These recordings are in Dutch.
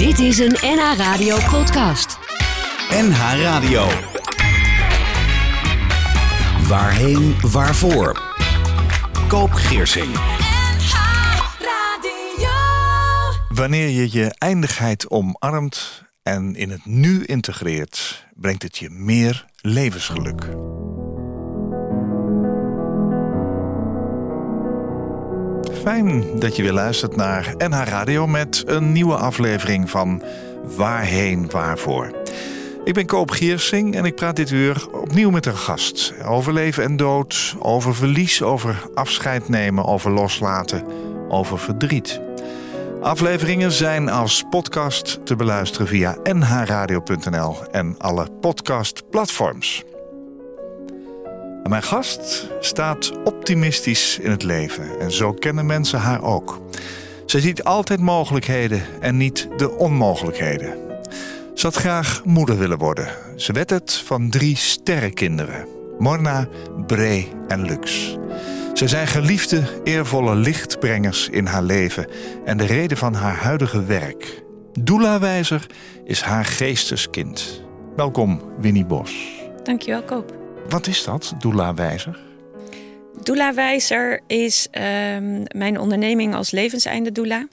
Dit is een NH Radio podcast. NH Radio. Waarheen, waarvoor? Koop Geersing. Wanneer je je eindigheid omarmt en in het nu integreert, brengt het je meer levensgeluk. Fijn dat je weer luistert naar NH Radio met een nieuwe aflevering van Waarheen Waarvoor. Ik ben Koop Giersing en ik praat dit uur opnieuw met een gast. Over leven en dood, over verlies, over afscheid nemen, over loslaten, over verdriet. Afleveringen zijn als podcast te beluisteren via nhradio.nl en alle podcastplatforms. Mijn gast staat optimistisch in het leven en zo kennen mensen haar ook. Ze ziet altijd mogelijkheden en niet de onmogelijkheden. Ze had graag moeder willen worden. Ze werd het van drie sterrenkinderen. Morna, Bre en Lux. Ze zijn geliefde, eervolle lichtbrengers in haar leven en de reden van haar huidige werk. Doula Wijzer is haar geesteskind. Welkom, Winnie Bos. Dankjewel, Koop. Wat is dat, Doula Wijzer? Doula Wijzer is um, mijn onderneming als levenseinde doula.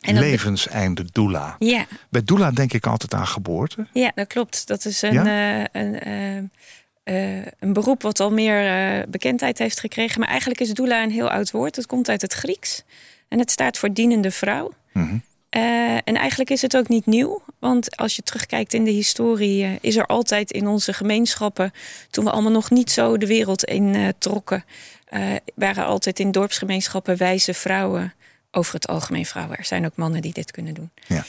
En levenseinde doula. Ja. Bij doula denk ik altijd aan geboorte. Ja, dat klopt. Dat is een, ja? uh, een, uh, uh, een beroep wat al meer bekendheid heeft gekregen. Maar eigenlijk is doula een heel oud woord. Het komt uit het Grieks. En het staat voor dienende vrouw. Mm -hmm. En eigenlijk is het ook niet nieuw. Want als je terugkijkt in de historie, is er altijd in onze gemeenschappen, toen we allemaal nog niet zo de wereld in trokken, waren altijd in dorpsgemeenschappen wijze vrouwen over het algemeen vrouwen. Er zijn ook mannen die dit kunnen doen. Ja.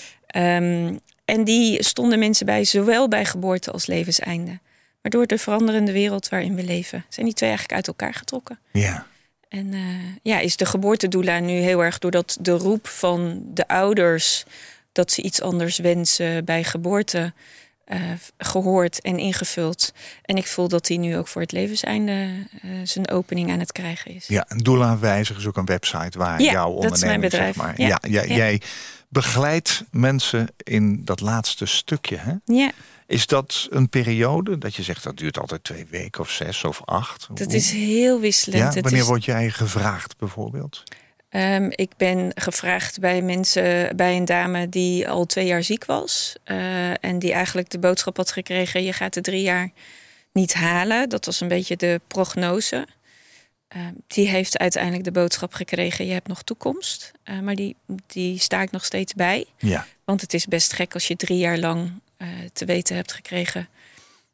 Um, en die stonden mensen bij, zowel bij geboorte als levenseinde. Maar door de veranderende wereld waarin we leven, zijn die twee eigenlijk uit elkaar getrokken. Ja. En uh, ja, is de geboortedoula nu heel erg doordat de roep van de ouders dat ze iets anders wensen bij geboorte uh, gehoord en ingevuld. En ik voel dat hij nu ook voor het levenseinde uh, zijn opening aan het krijgen is. Ja, en Doula Wijzer is ook een website waar ja, jouw onderneming... dat is mijn bedrijf. Zeg maar. ja, ja, ja, ja, Jij begeleidt mensen in dat laatste stukje, hè? Ja. Is dat een periode dat je zegt dat duurt altijd twee weken of zes of acht? Dat is heel wisselend. Ja, wanneer is... word jij gevraagd bijvoorbeeld? Um, ik ben gevraagd bij mensen, bij een dame die al twee jaar ziek was. Uh, en die eigenlijk de boodschap had gekregen: je gaat de drie jaar niet halen. Dat was een beetje de prognose. Uh, die heeft uiteindelijk de boodschap gekregen: je hebt nog toekomst. Uh, maar die, die sta ik nog steeds bij. Ja. Want het is best gek als je drie jaar lang te weten hebt gekregen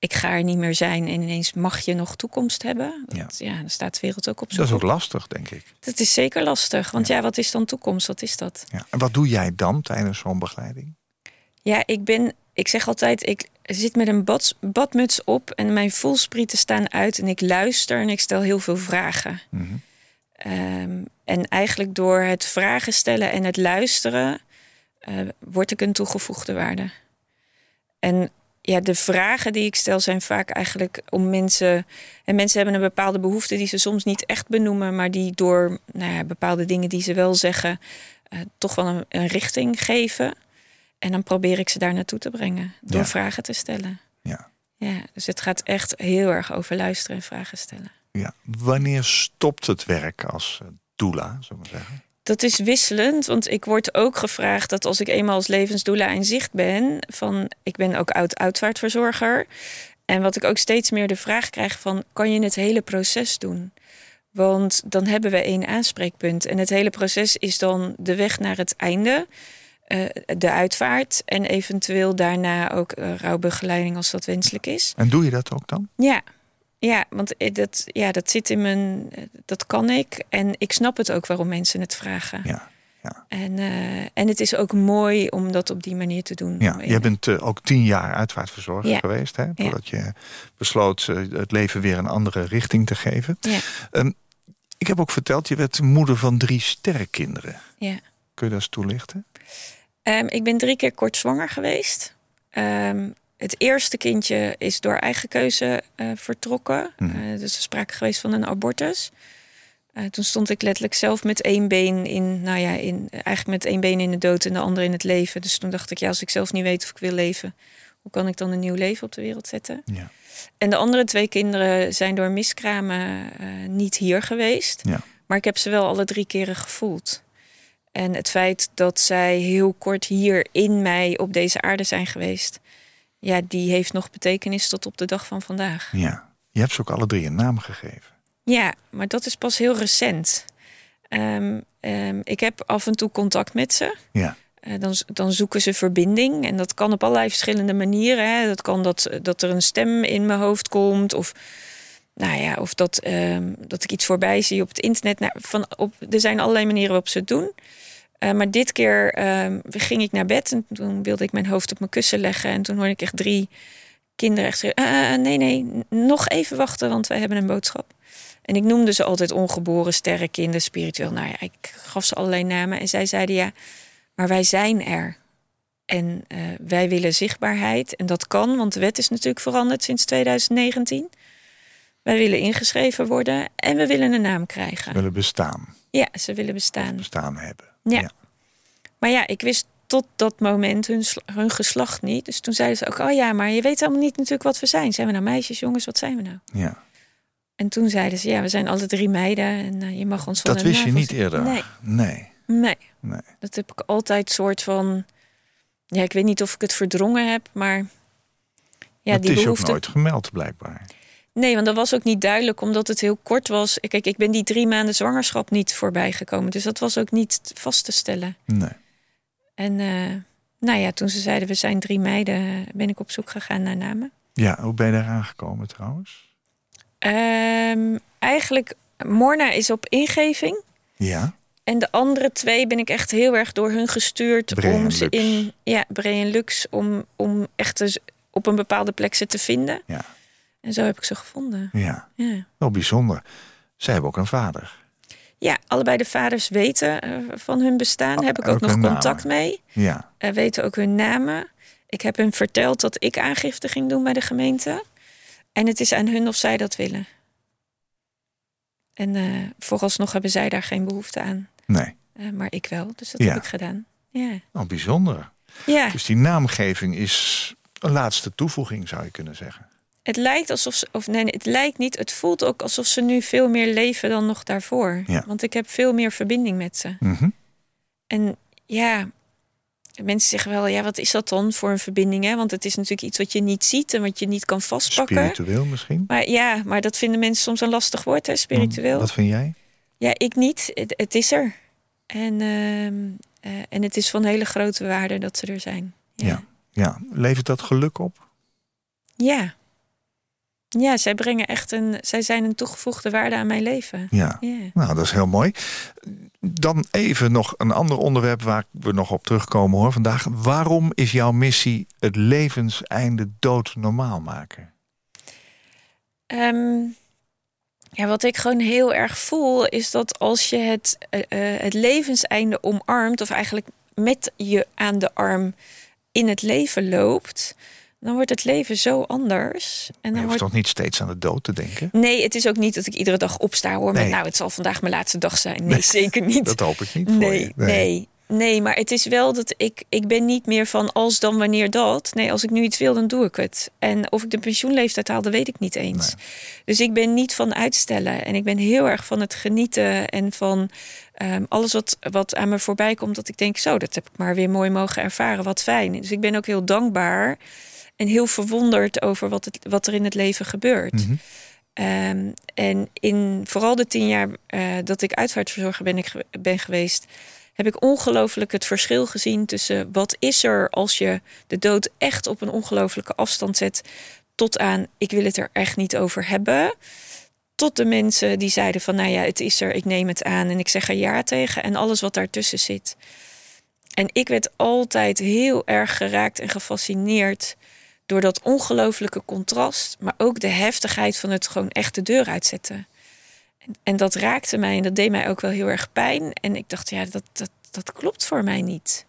ik ga er niet meer zijn en ineens mag je nog toekomst hebben. Dat, ja. ja, dan staat de wereld ook op Dat is ook lastig, denk ik. Dat is zeker lastig, want ja, ja wat is dan toekomst? Wat is dat? Ja. En wat doe jij dan tijdens zo'n begeleiding? Ja, ik ben, ik zeg altijd, ik zit met een bad, badmuts op en mijn voelsprieten staan uit en ik luister en ik stel heel veel vragen. Mm -hmm. um, en eigenlijk door het vragen stellen en het luisteren, uh, word ik een toegevoegde waarde. En ja, de vragen die ik stel zijn vaak eigenlijk om mensen. En mensen hebben een bepaalde behoefte die ze soms niet echt benoemen, maar die door nou ja, bepaalde dingen die ze wel zeggen, uh, toch wel een, een, richting geven. En dan probeer ik ze daar naartoe te brengen door Ja. vragen te stellen. Ja. Ja, dus het gaat echt heel erg over luisteren en vragen stellen. ja. Wanneer stopt het werk als uh, doula, zullen we zeggen? Dat is wisselend, want ik word ook gevraagd dat als ik eenmaal als levensdoula in zicht ben, van ik ben ook oud-uitvaartverzorger. En wat ik ook steeds meer de vraag krijg van, kan je het hele proces doen? Want dan hebben we één aanspreekpunt. En het hele proces is dan de weg naar het einde, uh, de uitvaart en eventueel daarna ook uh, rouwbegeleiding als dat wenselijk is. En doe je dat ook dan? Ja, ja, want dat, ja, dat zit in mijn. Dat kan ik. En ik snap het ook waarom mensen het vragen. Ja. Ja. En, uh, en het is ook mooi om dat op die manier te doen. Ja, jij bent uh, ook tien jaar uitvaartverzorger ja. geweest, hè? Voordat ja. je besloot uh, het leven weer een andere richting te geven. Ja. Um, ik heb ook verteld, je werd moeder van drie sterrenkinderen. Ja. Kun je dat eens toelichten? Um, ik ben drie keer kort zwanger geweest. Um, het eerste kindje is door eigen keuze uh, vertrokken. Mhm. Uh, dus er sprake geweest van een abortus. Eh, toen stond ik letterlijk zelf met één been in, nou ja, in, eigenlijk met één been in de dood en de andere in het leven. Dus toen dacht ik, ja, als ik zelf niet weet of ik wil leven, hoe kan ik dan een nieuw leven op de wereld zetten? Ja. En de andere twee kinderen zijn door miskramen eh, niet hier geweest. Ja. Maar ik heb ze wel alle drie keren gevoeld. En het feit dat zij heel kort hier in mij op deze aarde zijn geweest, ja, die heeft nog betekenis tot op de dag van vandaag. ja. Je hebt ze ook alle drie een naam gegeven. Ja, maar dat is pas heel recent. Ehm, ehm, ik heb af en toe contact met ze. Ja. Eh, dan, dan zoeken ze verbinding. En dat kan op allerlei verschillende manieren. Hè. Dat kan dat, dat er een stem in mijn hoofd komt. Of, nou ja, of dat, ehm, dat ik iets voorbij zie op het internet. Nou, van, op, er zijn allerlei manieren waarop ze het doen. Eh, maar dit keer ehm, ging ik naar bed en toen wilde ik mijn hoofd op mijn kussen leggen. En toen hoorde ik echt drie kinderen echt zeggen... "Eh, eh, nee, nee, nog even wachten, want wij hebben een boodschap. En ik noemde ze altijd ongeboren sterrenkinderen, spiritueel. Nou ja, ik gaf ze allerlei namen. En zij zeiden ja, maar wij zijn er. En wij willen zichtbaarheid. En dat kan, want de wet is natuurlijk veranderd sinds 2019. Wij willen ingeschreven worden en we willen een naam krijgen. Willen bestaan. Ja, ze willen bestaan. Bestaan hebben. Ja. Maar ja, ik wist tot dat moment hun, sl- hun geslacht niet. Dus toen zeiden ze ook, oh ja, maar je weet helemaal niet natuurlijk wat we zijn. Zijn we nou meisjes, jongens, wat zijn we nou? ja. En toen zeiden ze, ja, we zijn alle drie meiden en eh, je mag ons van Dat wist je niet eerder. Nee, Nee. nee. nee. Dat heb ik altijd soort van. Ja, ik weet niet of ik het verdrongen heb, maar. Ja, Maar die het is behoefte. ook nooit gemeld, blijkbaar. Nee, want dat was ook niet duidelijk, omdat het heel kort was. Kijk, ik ben die drie maanden zwangerschap niet voorbij gekomen. Dus dat was ook niet vast te stellen. Nee. En eh, nou ja, toen ze zeiden we zijn drie meiden, ben ik op zoek gegaan naar namen. Ja, hoe ben je daar aangekomen trouwens? Ehm, eigenlijk, Morna is op ingeving. Ja. En de andere twee ben ik echt heel erg door hun gestuurd om ze in ja, en Lux om, om echt op een bepaalde plek ze te vinden. Ja. En zo heb ik ze gevonden. Ja. Ja, Wel bijzonder. Zij hebben ook een vader. ja allebei de vaders weten eh, van hun bestaan. Oh, heb ik ook ook nog contact namen. mee. Ja. Eh, weten ook hun namen. Ik heb hun verteld dat ik aangifte ging doen bij de gemeente. En het is aan hun of zij dat willen. En eh, vooralsnog hebben zij daar geen behoefte aan. Nee. Maar ik wel, dus dat Ja. heb ik gedaan. Ja. Wel bijzonder. ja. Dus die naamgeving is een laatste toevoeging, zou je kunnen zeggen. Het lijkt alsof ze, of nee, het lijkt niet. Het voelt ook alsof ze nu veel meer leven dan nog daarvoor. Ja. Want ik heb veel meer verbinding met ze. Mhm. En ja, mensen zeggen wel, ja, wat is dat dan voor een verbinding? Hè? Want het is natuurlijk iets wat je niet ziet en wat je niet kan vastpakken. Spiritueel misschien? Maar ja, maar dat vinden mensen soms een lastig woord, hè, spiritueel. Wat vind jij? Ja, ik niet. Het, het is er. En, ehm, eh, en het is van hele grote waarde dat ze er zijn. Ja. Ja. Levert dat geluk op? Ja. Ja, zij brengen echt een. Zij zijn een toegevoegde waarde aan mijn leven. Ja. Nou, dat is heel mooi. Dan even nog een ander onderwerp waar we nog op terugkomen hoor vandaag. Waarom is jouw missie het levenseinde dood normaal maken? Ehm, ja, wat ik gewoon heel erg voel, is dat als je het, eh, eh, het levenseinde omarmt, of eigenlijk met je aan de arm in het leven loopt, dan wordt het leven zo anders. En Je dan hoeft wordt... toch niet steeds aan de dood te denken? Nee, het is ook niet dat ik iedere dag opsta hoor. Met, Nee. nou, het zal vandaag mijn laatste dag zijn. Nee, zeker niet. Dat hoop ik niet voor nee, je. nee, nee. maar het is wel dat ik, ik ben niet meer van als dan wanneer dat. Nee, als ik nu iets wil, dan doe ik het. En of ik de pensioenleeftijd haal, dat weet ik niet eens. Dus ik ben niet van uitstellen. En ik ben heel erg van het genieten en van ehm, alles wat, wat aan me voorbij komt. Dat ik denk, zo, dat heb ik maar weer mooi mogen ervaren. Wat fijn. Dus ik ben ook heel dankbaar en heel verwonderd over wat, het, wat er in het leven gebeurt. Mhm. Ehm, en in vooral de tien jaar eh, dat ik uitvaartverzorger ben, ik, ge- ben geweest, heb ik ongelooflijk het verschil gezien tussen wat is er als je de dood echt op een ongelooflijke afstand zet, tot aan ik wil het er echt niet over hebben. Tot de mensen die zeiden van nou ja, het is er, ik neem het aan en ik zeg er ja tegen en alles wat daartussen zit. En ik werd altijd heel erg geraakt en gefascineerd door dat ongelooflijke contrast, maar ook de heftigheid van het gewoon echt de deur uitzetten. En, en dat raakte mij en dat deed mij ook wel heel erg pijn. En ik dacht, ja, dat, dat, dat klopt voor mij niet.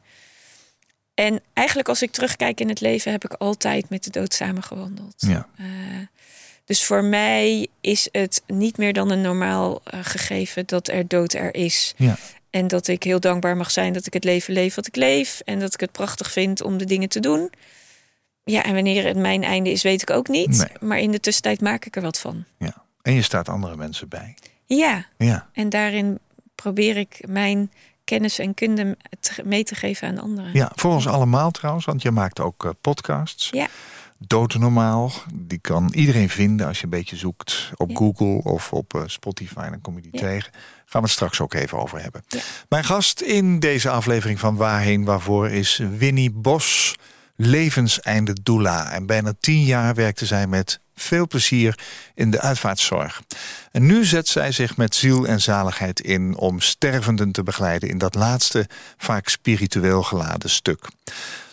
En eigenlijk als ik terugkijk in het leven, heb ik altijd met de dood samengewandeld. Ja. Eh, Dus voor mij is het niet meer dan een normaal eh, gegeven dat er dood er is. Ja. En dat ik heel dankbaar mag zijn dat ik het leven leef wat ik leef. En dat ik het prachtig vind om de dingen te doen. Ja, en wanneer het mijn einde is, weet ik ook niet. Nee. Maar in de tussentijd maak ik er wat van. ja. En je staat andere mensen bij. Ja, Ja. en daarin probeer ik mijn kennis en kunde mee te geven aan anderen. Ja, voor ons allemaal trouwens, want je maakt ook eh, podcasts. Ja. Doodnormaal, die kan iedereen vinden als je een beetje zoekt op Ja. Google of op eh, Spotify. Dan kom je die Ja. tegen. Gaan we het straks ook even over hebben. Ja. Mijn gast in deze aflevering van Waarheen Waarvoor is Winnie Bos, levenseinde doula. En bijna tien jaar werkte zij met veel plezier in de uitvaartzorg. En nu zet zij zich met ziel en zaligheid in om stervenden te begeleiden in dat laatste, vaak spiritueel geladen stuk.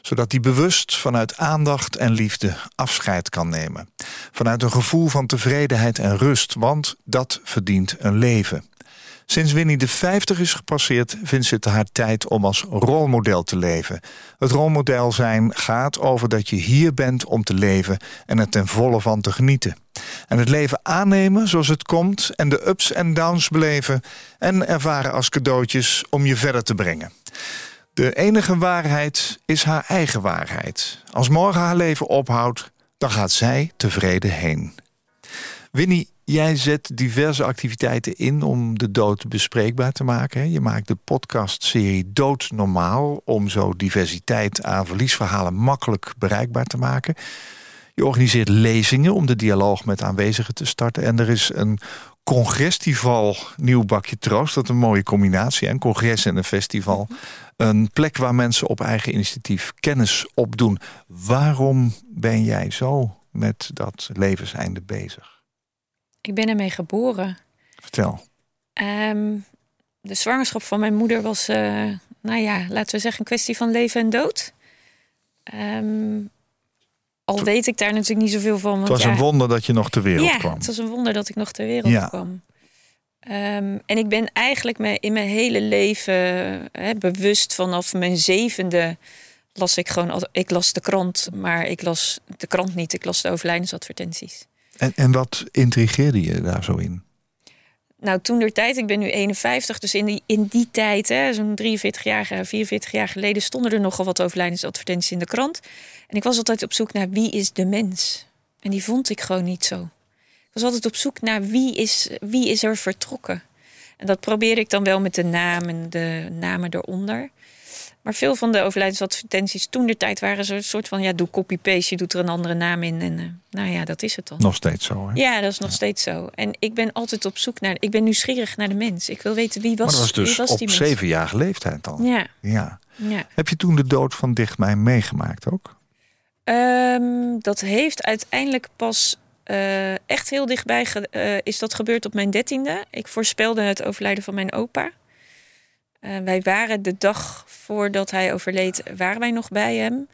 Zodat die bewust vanuit aandacht en liefde afscheid kan nemen. Vanuit een gevoel van tevredenheid en rust, want dat verdient een leven. Sinds Winnie de 50 is gepasseerd, vindt ze het haar tijd om als rolmodel te leven. Het rolmodel zijn gaat over dat je hier bent om te leven en er ten volle van te genieten. En het leven aannemen zoals het komt en de ups en downs beleven en ervaren als cadeautjes om je verder te brengen. De enige waarheid is haar eigen waarheid. Als morgen haar leven ophoudt, dan gaat zij tevreden heen. Winnie, jij zet diverse activiteiten in om de dood bespreekbaar te maken. Je maakt de podcastserie Dood Normaal om zo diversiteit aan verliesverhalen makkelijk bereikbaar te maken. Je organiseert lezingen om de dialoog met aanwezigen te starten. En er is een congresfestival Nieuw Bakje Troost. Dat is een mooie combinatie. Een congres en een festival. Een plek waar mensen op eigen initiatief kennis opdoen. Waarom ben jij zo met dat levenseinde bezig? Ik ben ermee geboren. Vertel. Ehm, de zwangerschap van mijn moeder was, eh, nou ja, laten we zeggen, een kwestie van leven en dood. Ehm, al weet ik daar natuurlijk niet zoveel van. Want Het was ja, een wonder dat je nog ter wereld ja, kwam. het was een wonder dat ik nog ter wereld Ja. kwam. Ehm, en ik ben eigenlijk me, in mijn hele leven hè, bewust vanaf mijn zevende las ik gewoon, ik las de krant, maar ik las de krant niet, ik las de overlijdensadvertenties. En, en wat intrigeerde je daar zo in? Nou, toen der tijd, ik ben nu 51, dus in die, in die tijd, zo'n 43 jaar, 44 jaar geleden, stonden er nogal wat overlijdensadvertenties in de krant. En ik was altijd op zoek naar wie is de mens. En die vond ik gewoon niet zo. Ik was altijd op zoek naar wie is, wie is er vertrokken. En dat probeerde ik dan wel met de naam en de namen eronder. Maar veel van de overlijdensadvertenties toen der tijd waren zo een soort van, ja, doe copy-paste, je doet er een andere naam in. En eh, nou ja, dat is het dan. Nog steeds zo, hè? Ja, dat is nog steeds zo. En ik ben altijd op zoek naar. Ik ben nieuwsgierig naar de mens. Ik wil weten wie was, maar dat was dus wie was op die mens. zevenjarige leeftijd al. Ja, ja. ja. Heb je toen de dood van dichtbij meegemaakt ook? Ehm, dat heeft uiteindelijk pas eh, echt heel dichtbij. eh, is dat gebeurd op mijn dertiende. Ik voorspelde het overlijden van mijn opa. Eh, wij waren de dag voordat hij overleed, waren wij nog bij hem.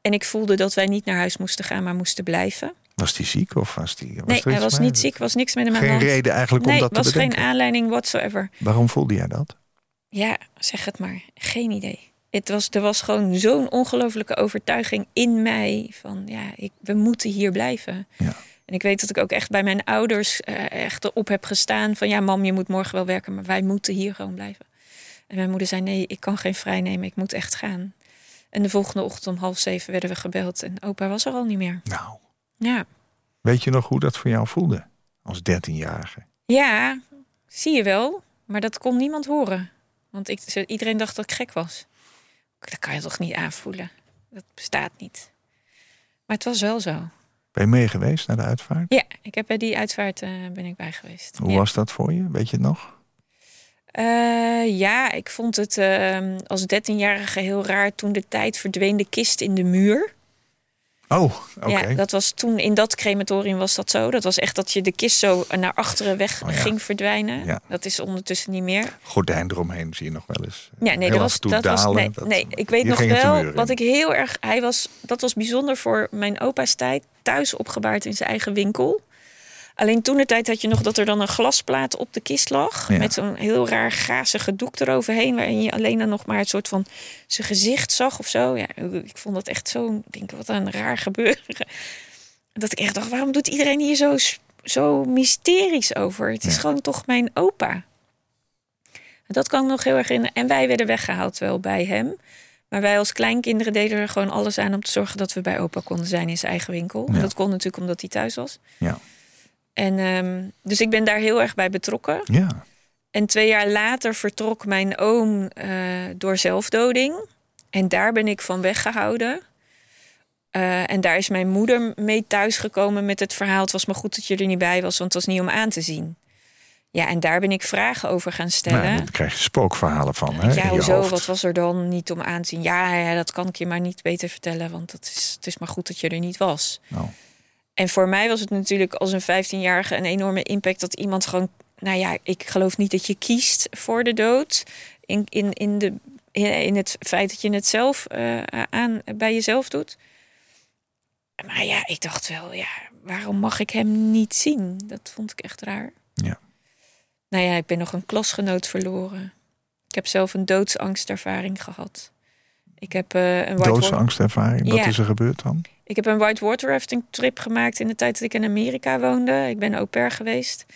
En ik voelde dat wij niet naar huis moesten gaan, maar moesten blijven. Was die ziek of was die? Was nee, hij was mee? niet ziek, was niks met hem aan de Geen hand. reden eigenlijk om nee, dat te was geen aanleiding whatsoever. Waarom voelde jij dat? Ja, zeg het maar. Geen idee. Het was, er was gewoon zo'n ongelofelijke overtuiging in mij van ja, ik, we moeten hier blijven. Ja. En ik weet dat ik ook echt bij mijn ouders eh, echt erop heb gestaan van ja, mam, je moet morgen wel werken, maar wij moeten hier gewoon blijven. En mijn moeder zei nee, ik kan geen vrij nemen, ik moet echt gaan. En de volgende ochtend om half zeven werden we gebeld en opa was er al niet meer. Nou, Ja, weet je nog hoe dat voor jou voelde? Als dertienjarige. ja zie je wel, maar dat kon niemand horen. Want ik, iedereen dacht dat ik gek was. Dat kan je toch niet aanvoelen? Dat bestaat niet. Maar het was wel zo. Ben je mee geweest naar de uitvaart? Ja, ik heb bij die uitvaart eh, ben ik bij geweest. Hoe ja. was dat voor je? Weet je het nog? Eh, ja, ik vond het eh, als dertienjarige heel raar toen de tijd verdween de kist in de muur. Oh, oké. Ja, dat was toen in dat crematorium was dat zo. Dat was echt dat je de kist zo naar achteren weg Oh ja. ging verdwijnen. Ja. Dat is ondertussen niet meer. Gordijn eromheen zie je nog wel eens. Ja, nee, Heel dat was, dat was nee, dat- nee, ik weet nog wel wat ik heel erg. Hij was, dat was bijzonder voor mijn opa's tijd. Thuis opgebaard in zijn eigen winkel. Alleen toen de tijd had je nog dat er dan een glasplaat op de kist lag. Ja. Met zo'n heel raar gazige doek eroverheen. Waarin je alleen dan nog maar het soort van zijn gezicht zag of zo. Ja, ik vond dat echt zo. Ik denk, wat een raar gebeuren. Dat ik echt dacht, waarom doet iedereen hier zo zo mysterisch over. Het is Ja. gewoon toch mijn opa. Dat kan ik nog heel erg in. En wij werden weggehaald wel bij hem. Maar wij als kleinkinderen deden er gewoon alles aan om te zorgen dat we bij opa konden zijn in zijn eigen winkel. En dat kon natuurlijk omdat hij thuis was. Ja. En ehm, dus ik ben daar heel erg bij betrokken. Ja. En twee jaar later vertrok mijn oom eh, door zelfdoding. En daar ben ik van weggehouden. Eh, en daar is mijn moeder mee thuisgekomen met het verhaal. Het was maar goed dat je er niet bij was, want het was niet om aan te zien. Ja, en daar ben ik vragen over gaan stellen. Nou, daar krijg je spookverhalen van. Hè, ja, hoezo? hoofd. Wat was er dan niet om aan te zien? Ja, ja, dat kan ik je maar niet beter vertellen, want het is, het is maar goed dat je er niet was. Nou, En voor mij was het natuurlijk als een 15-jarige een enorme impact dat iemand gewoon. Nou ja, ik geloof niet dat je kiest voor de dood. In, in, in, de, in, het feit dat je het zelf eh, aan, bij jezelf doet. Maar ja, ik dacht wel, ja, waarom mag ik hem niet zien? Dat vond ik echt raar. Ja. Nou ja, ik ben nog een klasgenoot verloren. Ik heb zelf een doodsangstervaring gehad. Ik heb eh, een doodsangstervaring. Wat Ja. is er gebeurd dan? Ik heb een whitewater rafting trip gemaakt in de tijd dat ik in Amerika woonde. Ik ben au pair geweest.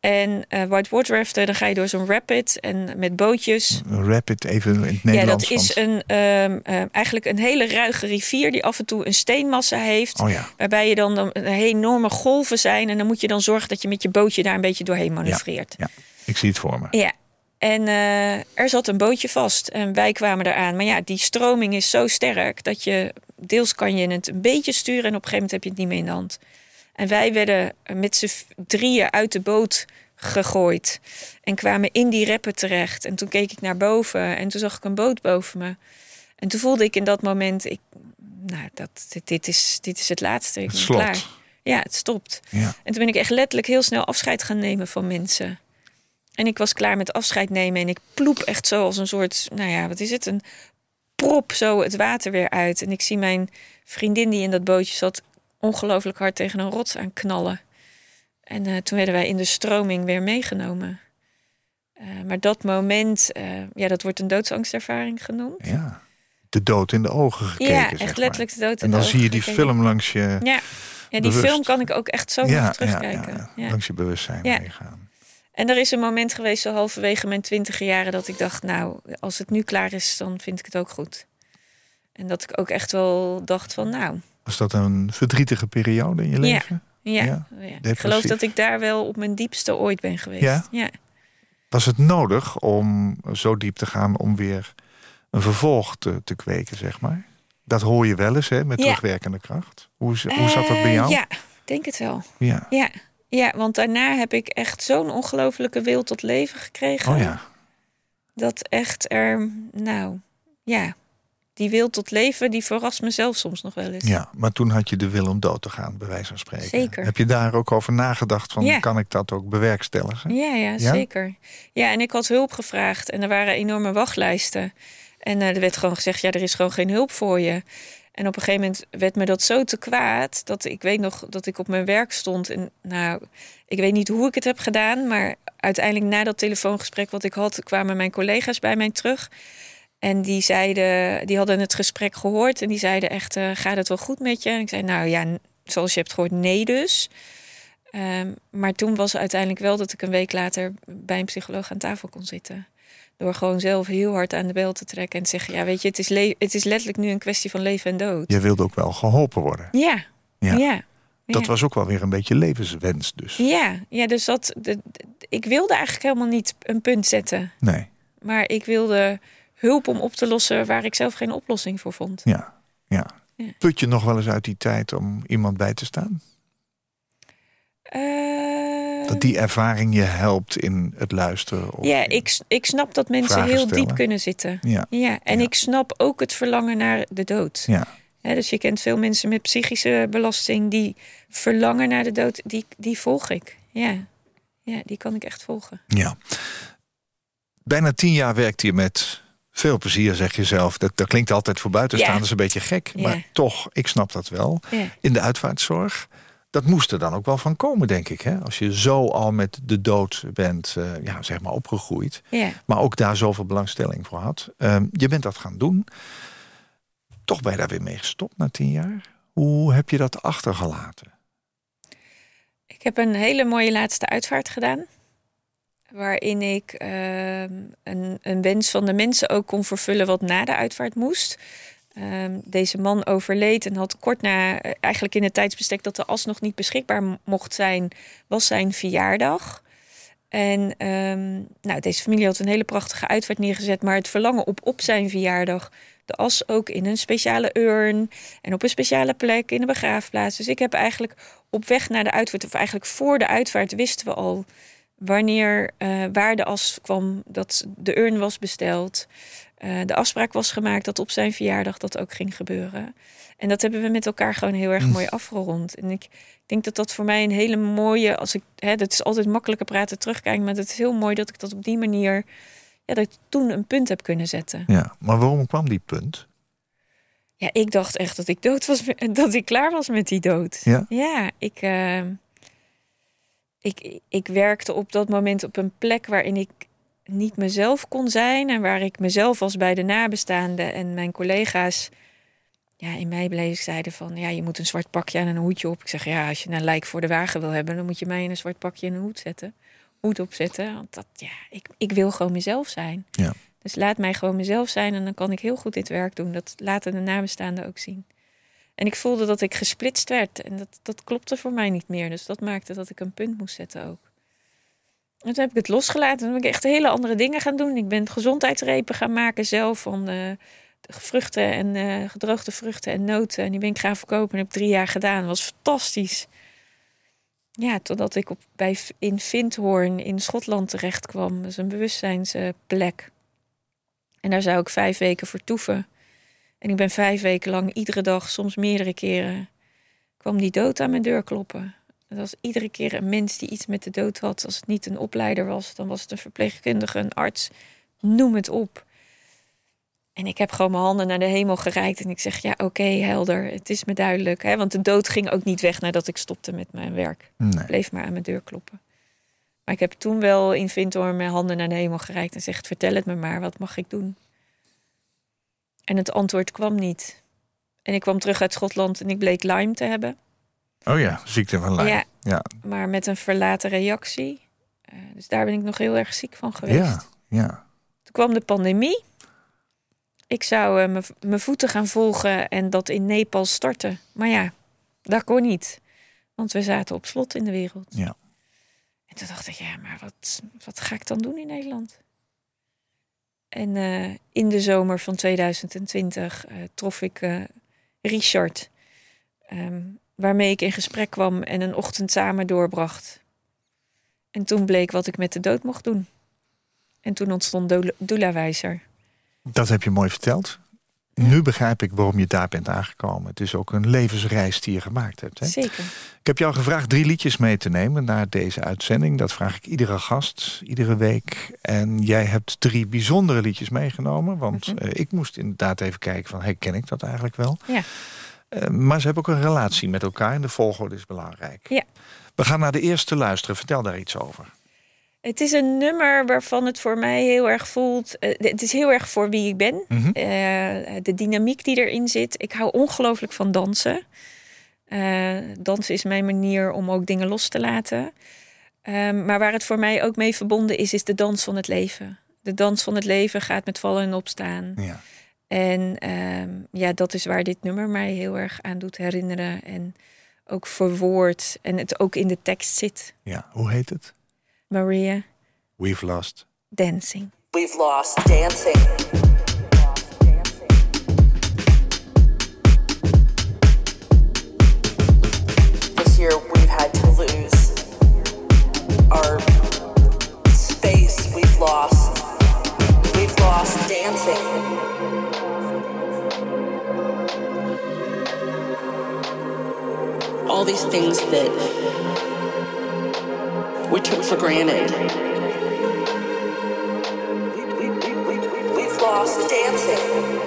En eh whitewater raften, dan ga je door zo'n rapid en met bootjes. Rapid even in het Ja, dat is een, eh, eigenlijk een hele ruige rivier die af en toe een steenmassa heeft. Oh ja, Waarbij je dan, dan een enorme golven zijn. En dan moet je dan zorgen dat je met je bootje daar een beetje doorheen manoeuvreert. ja, ik zie het voor me. Ja. En eh, er zat een bootje vast en wij kwamen eraan. Maar ja, die stroming is zo sterk dat je deels kan je het een beetje sturen en op een gegeven moment heb je het niet meer in de hand. En wij werden met z'n drieën uit de boot gegooid en kwamen in die reppen terecht. En toen keek ik naar boven en toen zag ik een boot boven me. En toen voelde ik in dat moment, ik, nou, dat, dit, dit is, dit is het laatste. Ik Het ben slot. klaar. Ja, het stopt. Ja. En toen ben ik echt letterlijk heel snel afscheid gaan nemen van mensen. En ik was klaar met afscheid nemen en ik ploep echt zo als een soort, nou ja, wat is het? Een prop zo het water weer uit. En ik zie mijn vriendin die in dat bootje zat ongelooflijk hard tegen een rots aan knallen. En eh, toen werden wij in de stroming weer meegenomen. Eh, maar dat moment, eh, ja, dat wordt een doodsangstervaring genoemd. ja. De dood in de ogen gekeken. ja, zeg echt maar. letterlijk de dood in En de dan ogen zie je die gekeken. film langs je, Ja, ja die bewust. film kan ik ook echt zo ja, terugkijken. ja, Ja. langs je bewustzijn meegaan. En er is een moment geweest, zo halverwege mijn twintige jaren, dat ik dacht, nou, als het nu klaar is, dan vind ik het ook goed. En dat ik ook echt wel dacht van, nou, Was dat een verdrietige periode in je Ja. leven? ja. Ja. Ik geloof dat ik daar wel op mijn diepste ooit ben geweest. Ja? ja. Was het nodig om zo diep te gaan om weer een vervolg te, te kweken, zeg maar? Dat hoor je wel eens, hè, met terugwerkende kracht. Hoe, hoe zat dat bij Eh, jou? Ja, ik denk het wel. Ja. Ja. Ja, want daarna heb ik echt zo'n ongelofelijke wil tot leven gekregen. Oh ja. Dat echt er, nou, ja, die wil tot leven, die verrast mezelf soms nog wel eens. Ja, maar toen had je de wil om dood te gaan, bij wijze van spreken. Zeker. Heb je daar ook over nagedacht van, Ja. kan ik dat ook bewerkstelligen? Ja, ja, Ja? zeker. Ja, en ik had hulp gevraagd en er waren enorme wachtlijsten. En eh, er werd gewoon gezegd, ja, er is gewoon geen hulp voor je. En op een gegeven moment werd me dat zo te kwaad... dat ik weet nog dat ik op mijn werk stond. En nou, ik weet niet hoe ik het heb gedaan... maar uiteindelijk na dat telefoongesprek wat ik had... kwamen mijn collega's bij mij terug... En die zeiden, die hadden het gesprek gehoord en die zeiden echt, eh, gaat het wel goed met je? En ik zei, nou ja, zoals je hebt gehoord, nee dus. Ehm, maar toen was uiteindelijk wel dat ik een week later bij een psycholoog aan tafel kon zitten. Door gewoon zelf heel hard aan de bel te trekken en te zeggen, ja weet je, het is, het is letterlijk nu een kwestie van leven en dood. Je wilde ook wel geholpen worden. Ja, Ja. ja. ja. Dat was ook wel weer een beetje levenswens dus. Ja, ja dus dat, de, ik wilde eigenlijk helemaal niet een punt zetten. Nee, Maar ik wilde hulp om op te lossen waar ik zelf geen oplossing voor vond. ja, ja. Ja. Put je nog wel eens uit die tijd om iemand bij te staan? Eh, Dat die ervaring je helpt in het luisteren? Of ja, ik, ik snap dat mensen heel stellen. diep kunnen zitten. Ja, Ja, en Ja. ik snap ook het verlangen naar de dood. ja. Dus je kent veel mensen met psychische belasting die verlangen naar de dood. Die, die volg ik. Ja. ja, die kan ik echt volgen. Ja. Bijna tien jaar werkt je met veel plezier, zeg je zelf. Dat, dat klinkt altijd voor buitenstaanders Ja. een beetje gek. Ja. Maar toch, ik snap dat wel. In de uitvaartzorg. Dat moest er dan ook wel van komen, denk ik. Hè? Als je zo al met de dood bent eh, ja, zeg maar opgegroeid. Ja. Maar ook daar zoveel belangstelling voor had. Ehm, je bent dat gaan doen. Toch ben je daar weer mee gestopt na tien jaar. Hoe heb je dat achtergelaten? Ik Ik heb een hele mooie laatste uitvaart gedaan. Waarin ik ehm, een, een wens van de mensen ook kon vervullen wat na de uitvaart moest. Ehm, deze man overleed en had kort na, eh, eigenlijk in het tijdsbestek dat de as nog niet beschikbaar mocht zijn, was zijn verjaardag. En ehm, nou, deze familie had een hele prachtige uitvaart neergezet, maar het verlangen op op zijn verjaardag, de as ook in een speciale urn en op een speciale plek in de begraafplaats. Dus ik heb eigenlijk op weg naar de uitvaart, of eigenlijk voor de uitvaart, wisten we al wanneer, eh, waar de as kwam, dat de urn was besteld. Eh, de afspraak was gemaakt dat op zijn verjaardag dat ook ging gebeuren. En dat hebben we met elkaar gewoon heel erg mooi afgerond. En ik denk dat dat voor mij een hele mooie, als ik, hè, dat is altijd makkelijker praten terugkijken, maar het is heel mooi dat ik dat op die manier, ja, dat ik toen een punt heb kunnen zetten. Ja, maar waarom kwam die punt? Ja, ik dacht echt dat ik dood was, dat ik klaar was met die dood. Ja? Ja, ik, eh, ik, ik werkte op dat moment op een plek waarin ik niet mezelf kon zijn en waar ik mezelf was bij de nabestaanden en mijn collega's ja, in mij bleef zeiden van ja, je moet een zwart pakje en een hoedje op. Ik zeg ja, als je een lijk voor de wagen wil hebben, dan moet je mij in een zwart pakje en een hoed zetten, hoed opzetten. Want dat ja, ik, ik wil gewoon mezelf zijn. Ja. Dus laat mij gewoon mezelf zijn en dan kan ik heel goed dit werk doen. Dat laten de nabestaanden ook zien. En ik voelde dat ik gesplitst werd en dat, dat klopte voor mij niet meer. Dus dat maakte dat ik een punt moest zetten ook. En toen heb ik het losgelaten. Toen ben ik echt hele andere dingen gaan doen. Ik ben gezondheidsrepen gaan maken zelf van eh, vruchten en eh, gedroogde vruchten en noten. En die ben ik gaan verkopen en heb ik drie jaar gedaan. Dat was fantastisch. Ja, totdat ik op, bij, in Vindhoorn in Schotland terecht kwam. Dat is een bewustzijnsplek. En daar zou ik vijf weken vertoeven. En ik ben vijf weken lang iedere dag, soms meerdere keren, kwam die dood aan mijn deur kloppen. Dat was iedere keer een mens die iets met de dood had. Als het niet een opleider was, dan was het een verpleegkundige, een arts. Noem het op. En ik heb gewoon mijn handen naar de hemel gereikt. En ik zeg, ja, oké, helder. Het is me duidelijk. Hè? Want de dood ging ook niet weg nadat ik stopte met mijn werk. Nee. Bleef maar aan mijn deur kloppen. Maar ik heb toen wel in Vintor mijn handen naar de hemel gereikt. En zegt, vertel het me maar, wat mag ik doen? En het antwoord kwam niet. En ik kwam terug uit Schotland en ik bleek Lyme te hebben. Oh ja, ziekte van Lyme. Ja. Ja, maar met een verlaten reactie. Eh, dus daar ben ik nog heel erg ziek van geweest. ja, ja. Toen kwam de pandemie. Ik zou eh, mijn- voeten gaan volgen en dat in Nepal starten. Maar ja, dat kon niet. Want we zaten op slot in de wereld. Ja. En toen dacht ik, ja, maar wat, wat ga ik dan doen in Nederland? En eh, in de zomer van 2020 eh, trof ik Richard. ehm, waarmee ik in gesprek kwam en een ochtend samen doorbracht. En toen bleek wat ik met de dood mocht doen. En toen ontstond Doula-wijzer. Dat heb je mooi verteld. Nu begrijp ik waarom je daar bent aangekomen. Het is ook een levensreis die je gemaakt hebt. Hè? Zeker. Ik heb jou gevraagd drie liedjes mee te nemen naar deze uitzending. Dat vraag ik iedere gast, iedere week. En jij hebt drie bijzondere liedjes meegenomen. Want Mhm. eh, ik moest inderdaad even kijken van, herken ik dat eigenlijk wel? Ja. Eh, maar ze hebben ook een relatie met elkaar en de volgorde is belangrijk. Ja. We gaan naar de eerste luisteren. Vertel daar iets over. Het is een nummer waarvan het voor mij heel erg voelt. eh, het is heel erg voor wie ik ben. Mhm. Eh, de dynamiek die erin zit. Ik hou ongelooflijk van dansen. Dansen is mijn manier om ook dingen los te laten. Ehm, maar waar het voor mij ook mee verbonden is, is de dans van het leven. De dans van het leven gaat met vallen en opstaan. Ja. En ehm, ja, dat is waar dit nummer mij heel erg aan doet herinneren. En ook verwoord. En het ook in de tekst zit. ja, hoe heet het? Maria We've Lost. Dancing. We've lost dancing. This year we've had to lose our space. We've lost. We've lost dancing. All these things that we took for granted. We've lost dancing.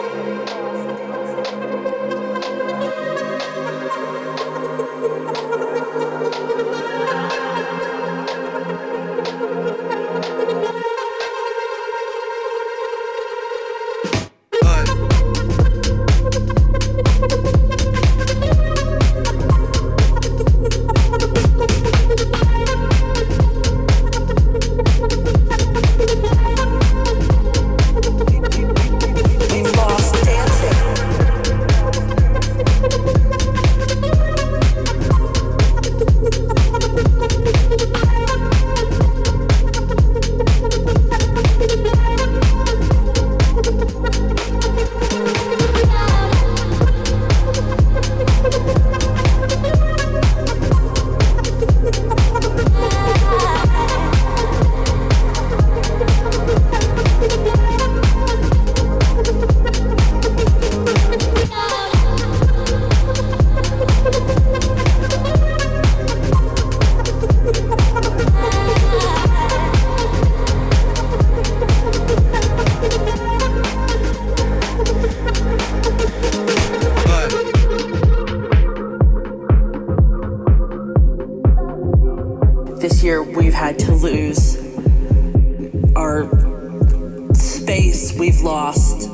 Space we've lost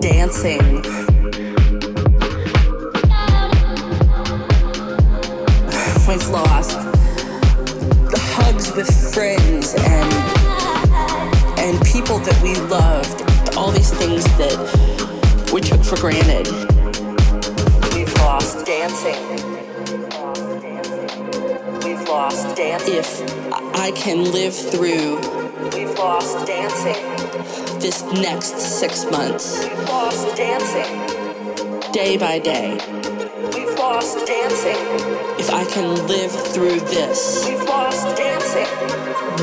dancing. We've lost the hugs with friends and and people that we loved, all these things that we took for granted. We've lost dancing. We've lost dancing. If I can live through, we've lost dancing. This next six months, we've lost dancing. Day by day, we've lost dancing. If I can live through this, we've lost dancing.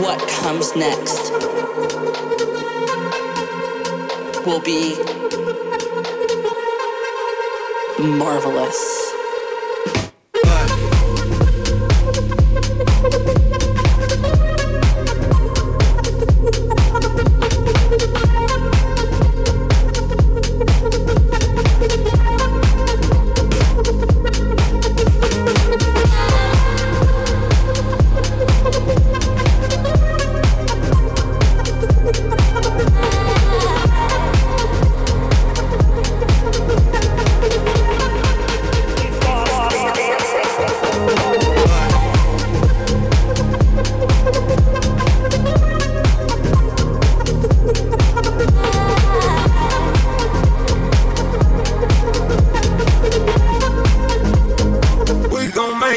What comes next will be marvelous.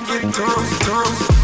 when you toast, toast.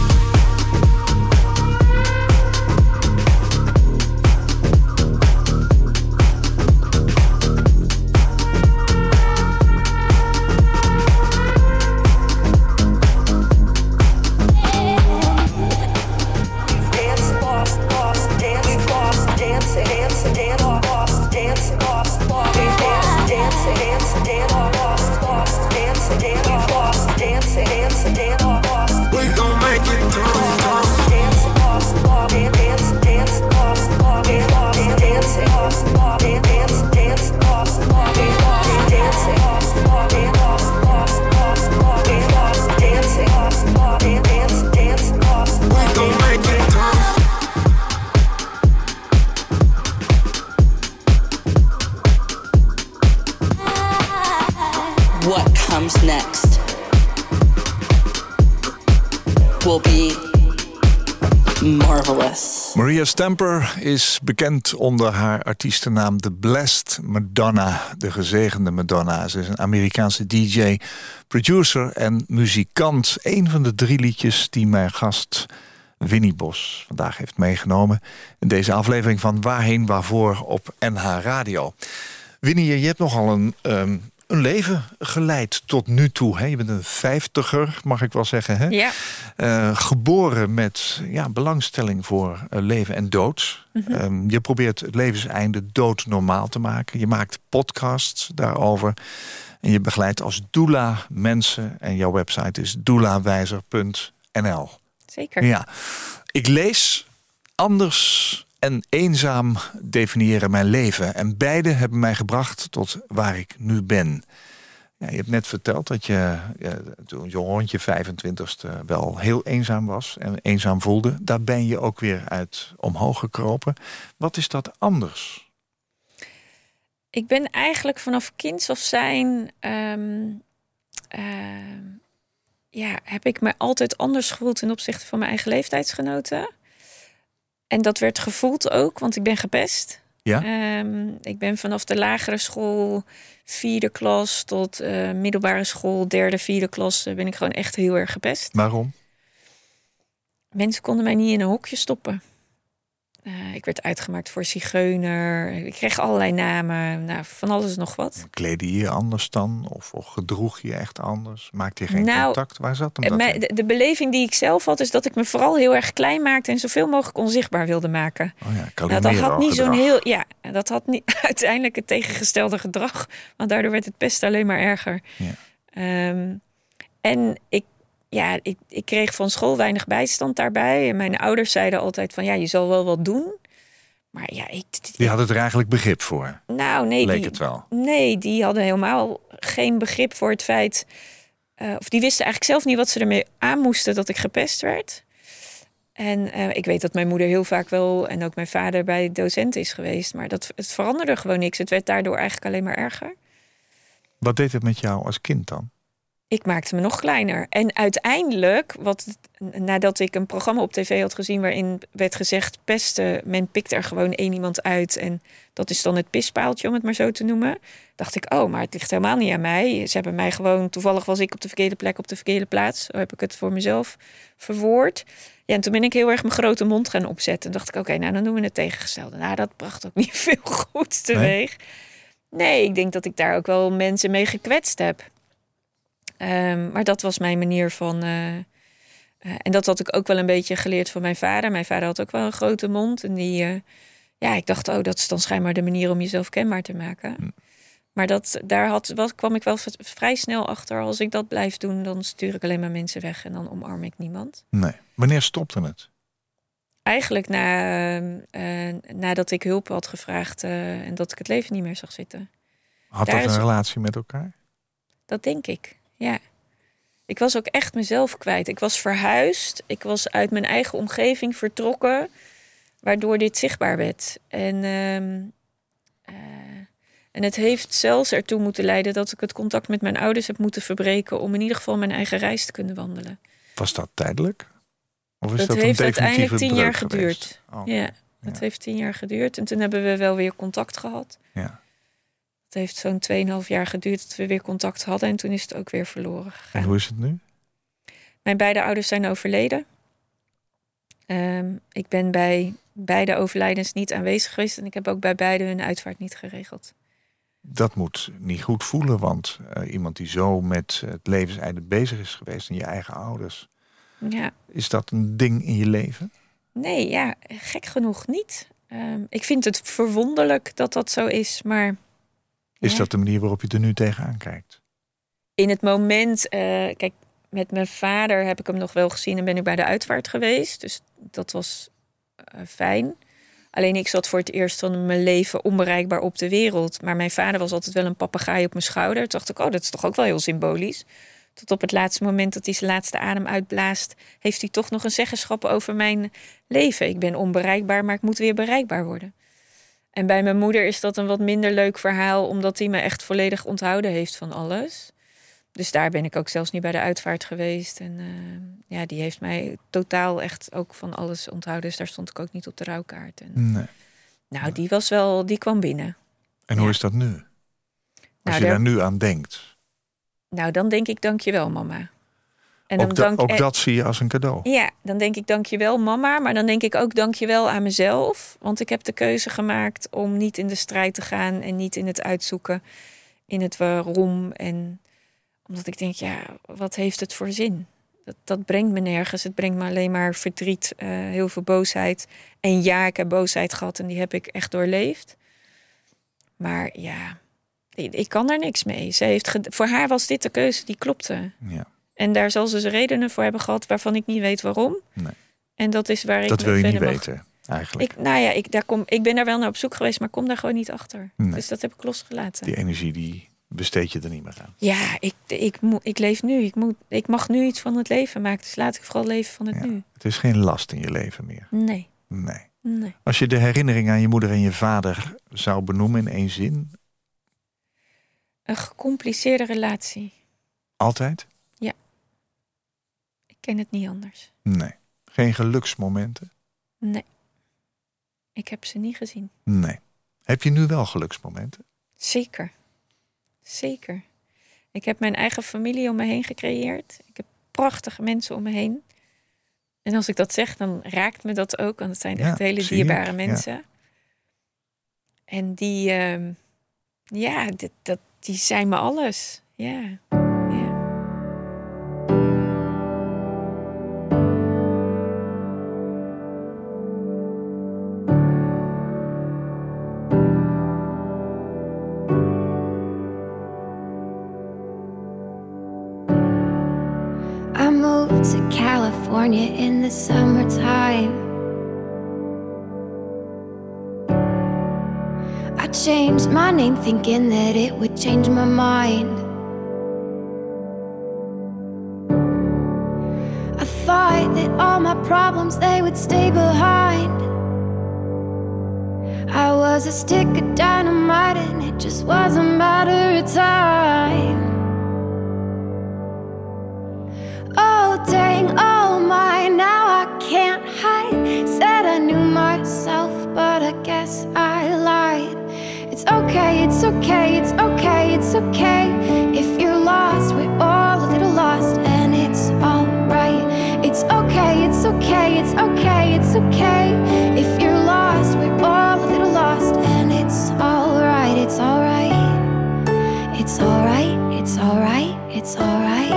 Is bekend onder haar artiestennaam The Blessed Madonna, de gezegende Madonna. Ze is een Amerikaanse DJ, producer en muzikant. Een van de drie liedjes die mijn gast Winnie Bos vandaag heeft meegenomen... in deze aflevering van Waarheen Waarvoor op NH Radio. Winnie, je hebt nogal een, ehm, een leven geleid tot nu toe. Hè? Je bent een vijftiger, mag ik wel zeggen. Hè? Ja. Eh, geboren met ja, belangstelling voor eh, leven en dood. Ehm, je probeert het levenseinde doodnormaal te maken. Je maakt podcasts daarover. En je begeleidt als doula mensen. En jouw website is doulawijzer.nl. Zeker. Ja, ik lees anders en eenzaam definiëren mijn leven. En beide hebben mij gebracht tot waar ik nu ben. Ja, je hebt net verteld dat je toen je rond je 25ste wel heel eenzaam was en eenzaam voelde. Daar ben je ook weer uit omhoog gekropen. Wat is dat anders? Ik ben eigenlijk vanaf kinds af zijn. ehm, ehm, ja, heb ik me altijd anders gevoeld ten opzichte van mijn eigen leeftijdsgenoten. En dat werd gevoeld ook, want ik ben gepest. Ja? Ehm, ik ben vanaf de lagere school, vierde klas, tot eh, middelbare school, derde, vierde klas, eh, ben ik gewoon echt heel erg gepest. Waarom? Mensen konden mij niet in een hokje stoppen. Eh, ik werd uitgemaakt voor zigeuner. Ik kreeg allerlei namen. Nou, van alles nog wat. Kleedde je je anders dan? Of, of gedroeg je echt anders? Maakte je geen Nou, contact? Waar zat hem Eh, dat de, de beleving die ik zelf had, is dat ik me vooral heel erg klein maakte en zoveel mogelijk onzichtbaar wilde maken. Oh ja, Nou, dat had niet zo'n heel. Ja, dat had niet uiteindelijk het tegengestelde gedrag. Want daardoor werd het pest alleen maar erger. Ja. Ehm, en ik, ja, ik, ik kreeg van school weinig bijstand daarbij. En mijn ouders zeiden altijd van ja, je zal wel wat doen. Maar ja, ik. Die had het er eigenlijk begrip voor. Nou, nee. Leek die, het wel. Nee, die hadden helemaal geen begrip voor het feit. eh, of die wisten eigenlijk zelf niet wat ze ermee aan moesten dat ik gepest werd. En eh, ik weet dat mijn moeder heel vaak wel en ook mijn vader bij docent is geweest. Maar dat, het veranderde gewoon niks. Het werd daardoor eigenlijk alleen maar erger. Wat deed het met jou als kind dan? Ik maakte me nog kleiner. En uiteindelijk, wat, nadat ik een programma op tv had gezien waarin werd gezegd: pesten, men pikt er gewoon één iemand uit. En dat is dan het pispaaltje, om het maar zo te noemen. Dacht ik, oh, maar het ligt helemaal niet aan mij. Ze hebben mij gewoon, toevallig was ik op de verkeerde plek, op de verkeerde plaats. Zo heb ik het voor mezelf verwoord. Ja, en toen ben ik heel erg mijn grote mond gaan opzetten. En dacht ik, oké, nou dan doen we het tegengestelde. Nou, dat bracht ook niet veel goeds teweeg. Nee? nee, ik denk dat ik daar ook wel mensen mee gekwetst heb. Um, maar dat was mijn manier van. Uh, uh, en dat had ik ook wel een beetje geleerd van mijn vader. Mijn vader had ook wel een grote mond. En die, uh, ja, ik dacht, oh, dat is dan schijnbaar de manier om jezelf kenbaar te maken. Maar dat, daar had, wat, kwam ik wel vrij snel achter. Als ik dat blijf doen, dan stuur ik alleen maar mensen weg en dan omarm ik niemand. Nee. Wanneer stopte het? Eigenlijk na, nadat ik hulp had gevraagd en dat ik het leven niet meer zag zitten. Had daar dat een relatie met elkaar? Dat denk ik. Ja. Ik was ook echt mezelf kwijt. Ik was verhuisd. Ik was uit mijn eigen omgeving vertrokken. Waardoor dit zichtbaar werd. En, uh, uh, en het heeft zelfs ertoe moeten leiden dat ik het contact met mijn ouders heb moeten verbreken. om in ieder geval mijn eigen reis te kunnen wandelen. Was dat tijdelijk? Of is dat, dat heeft uiteindelijk tien jaar geduurd. Oh. Ja, dat heeft tien jaar geduurd. En toen hebben we wel weer contact gehad. Ja. Het heeft zo'n 2,5 jaar geduurd dat we weer contact hadden en toen is het ook weer verloren gegaan. En hoe is het nu? Mijn beide ouders zijn overleden. Um, ik ben bij beide overlijdens niet aanwezig geweest en ik heb ook bij beide hun uitvaart niet geregeld. Dat moet niet goed voelen, want uh, iemand die zo met het levenseinde bezig is geweest en je eigen ouders. Ja. Is dat een ding in je leven? Nee, ja, gek genoeg niet. Um, ik vind het verwonderlijk dat dat zo is, maar is dat de manier waarop je er nu tegenaan kijkt? In het moment, uh, kijk, met mijn vader heb ik hem nog wel gezien en ben ik bij de uitvaart geweest. Dus dat was uh, fijn. Alleen ik zat voor het eerst van mijn leven onbereikbaar op de wereld. Maar mijn vader was altijd wel een papegaai op mijn schouder. Toen dacht ik, oh, dat is toch ook wel heel symbolisch. Tot op het laatste moment dat hij zijn laatste adem uitblaast, heeft hij toch nog een zeggenschap over mijn leven. Ik ben onbereikbaar, maar ik moet weer bereikbaar worden. En bij mijn moeder is dat een wat minder leuk verhaal, omdat hij me echt volledig onthouden heeft van alles. Dus daar ben ik ook zelfs niet bij de uitvaart geweest. En uh, ja, die heeft mij totaal echt ook van alles onthouden. Dus daar stond ik ook niet op de rouwkaart. En, nee. Nou, die was wel, die kwam binnen. En hoe is dat nu? Als nou, je daar nu aan denkt. Nou, dan denk ik dankjewel, mama. En ook, dank, ook dat zie je als een cadeau. Ja, dan denk ik dankjewel mama. Maar dan denk ik ook dankjewel aan mezelf. Want ik heb de keuze gemaakt om niet in de strijd te gaan. En niet in het uitzoeken. In het waarom. En omdat ik denk, ja, wat heeft het voor zin? Dat, dat brengt me nergens. Het brengt me alleen maar verdriet. Uh, heel veel boosheid. En ja, ik heb boosheid gehad. En die heb ik echt doorleefd. Maar ja, ik kan er niks mee. Ze heeft voor haar was dit de keuze die klopte. Ja. En daar zal ze redenen voor hebben gehad waarvan ik niet weet waarom. Nee. En dat is waar ik. Dat wil je niet weten, eigenlijk. Ik, nou ja, ik, daar kom, ik ben daar wel naar op zoek geweest, maar kom daar gewoon niet achter. Dus dat heb ik losgelaten. Die energie die besteed je er niet meer aan. Ja, ik, ik, moet, ik leef nu. Ik, moet, ik mag nu iets van het leven maken. Dus laat ik vooral leven van het nu. Het is geen last in je leven meer. Nee. Nee. nee. Als je de herinnering aan je moeder en je vader zou benoemen in één zin. Een gecompliceerde relatie. Altijd? Ken het niet anders. Nee. Geen geluksmomenten? Nee. Ik heb ze niet gezien. Nee. Heb je nu wel geluksmomenten? Zeker. Zeker. Ik heb mijn eigen familie om me heen gecreëerd. Ik heb prachtige mensen om me heen. En als ik dat zeg, dan raakt me dat ook. Want het zijn echt hele dierbare mensen. Ja. En die, uh, ja, dat, die zijn me alles. Ja. Changed my name thinking that it would change my mind. I thought that all my problems they would stay behind. I was a stick of dynamite and it just was a matter of time. Okay, it's okay, it's okay, it's okay. If you're lost, we're all a little lost, and it's alright. It's okay, it's okay, it's okay, it's okay. If you're lost, we're all a little lost, and it's alright, it's alright. It's alright, it's alright, it's alright.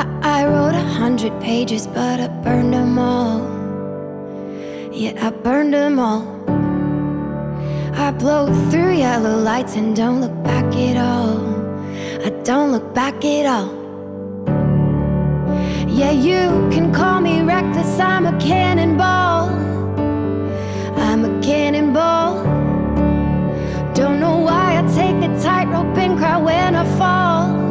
I, I wrote a hundred pages, but I burned them all. I burned them all. I blow through yellow lights and don't look back at all. I don't look back at all. Yeah, you can call me reckless, I'm a cannonball. I'm a cannonball. Don't know why I take a tightrope and cry when I fall.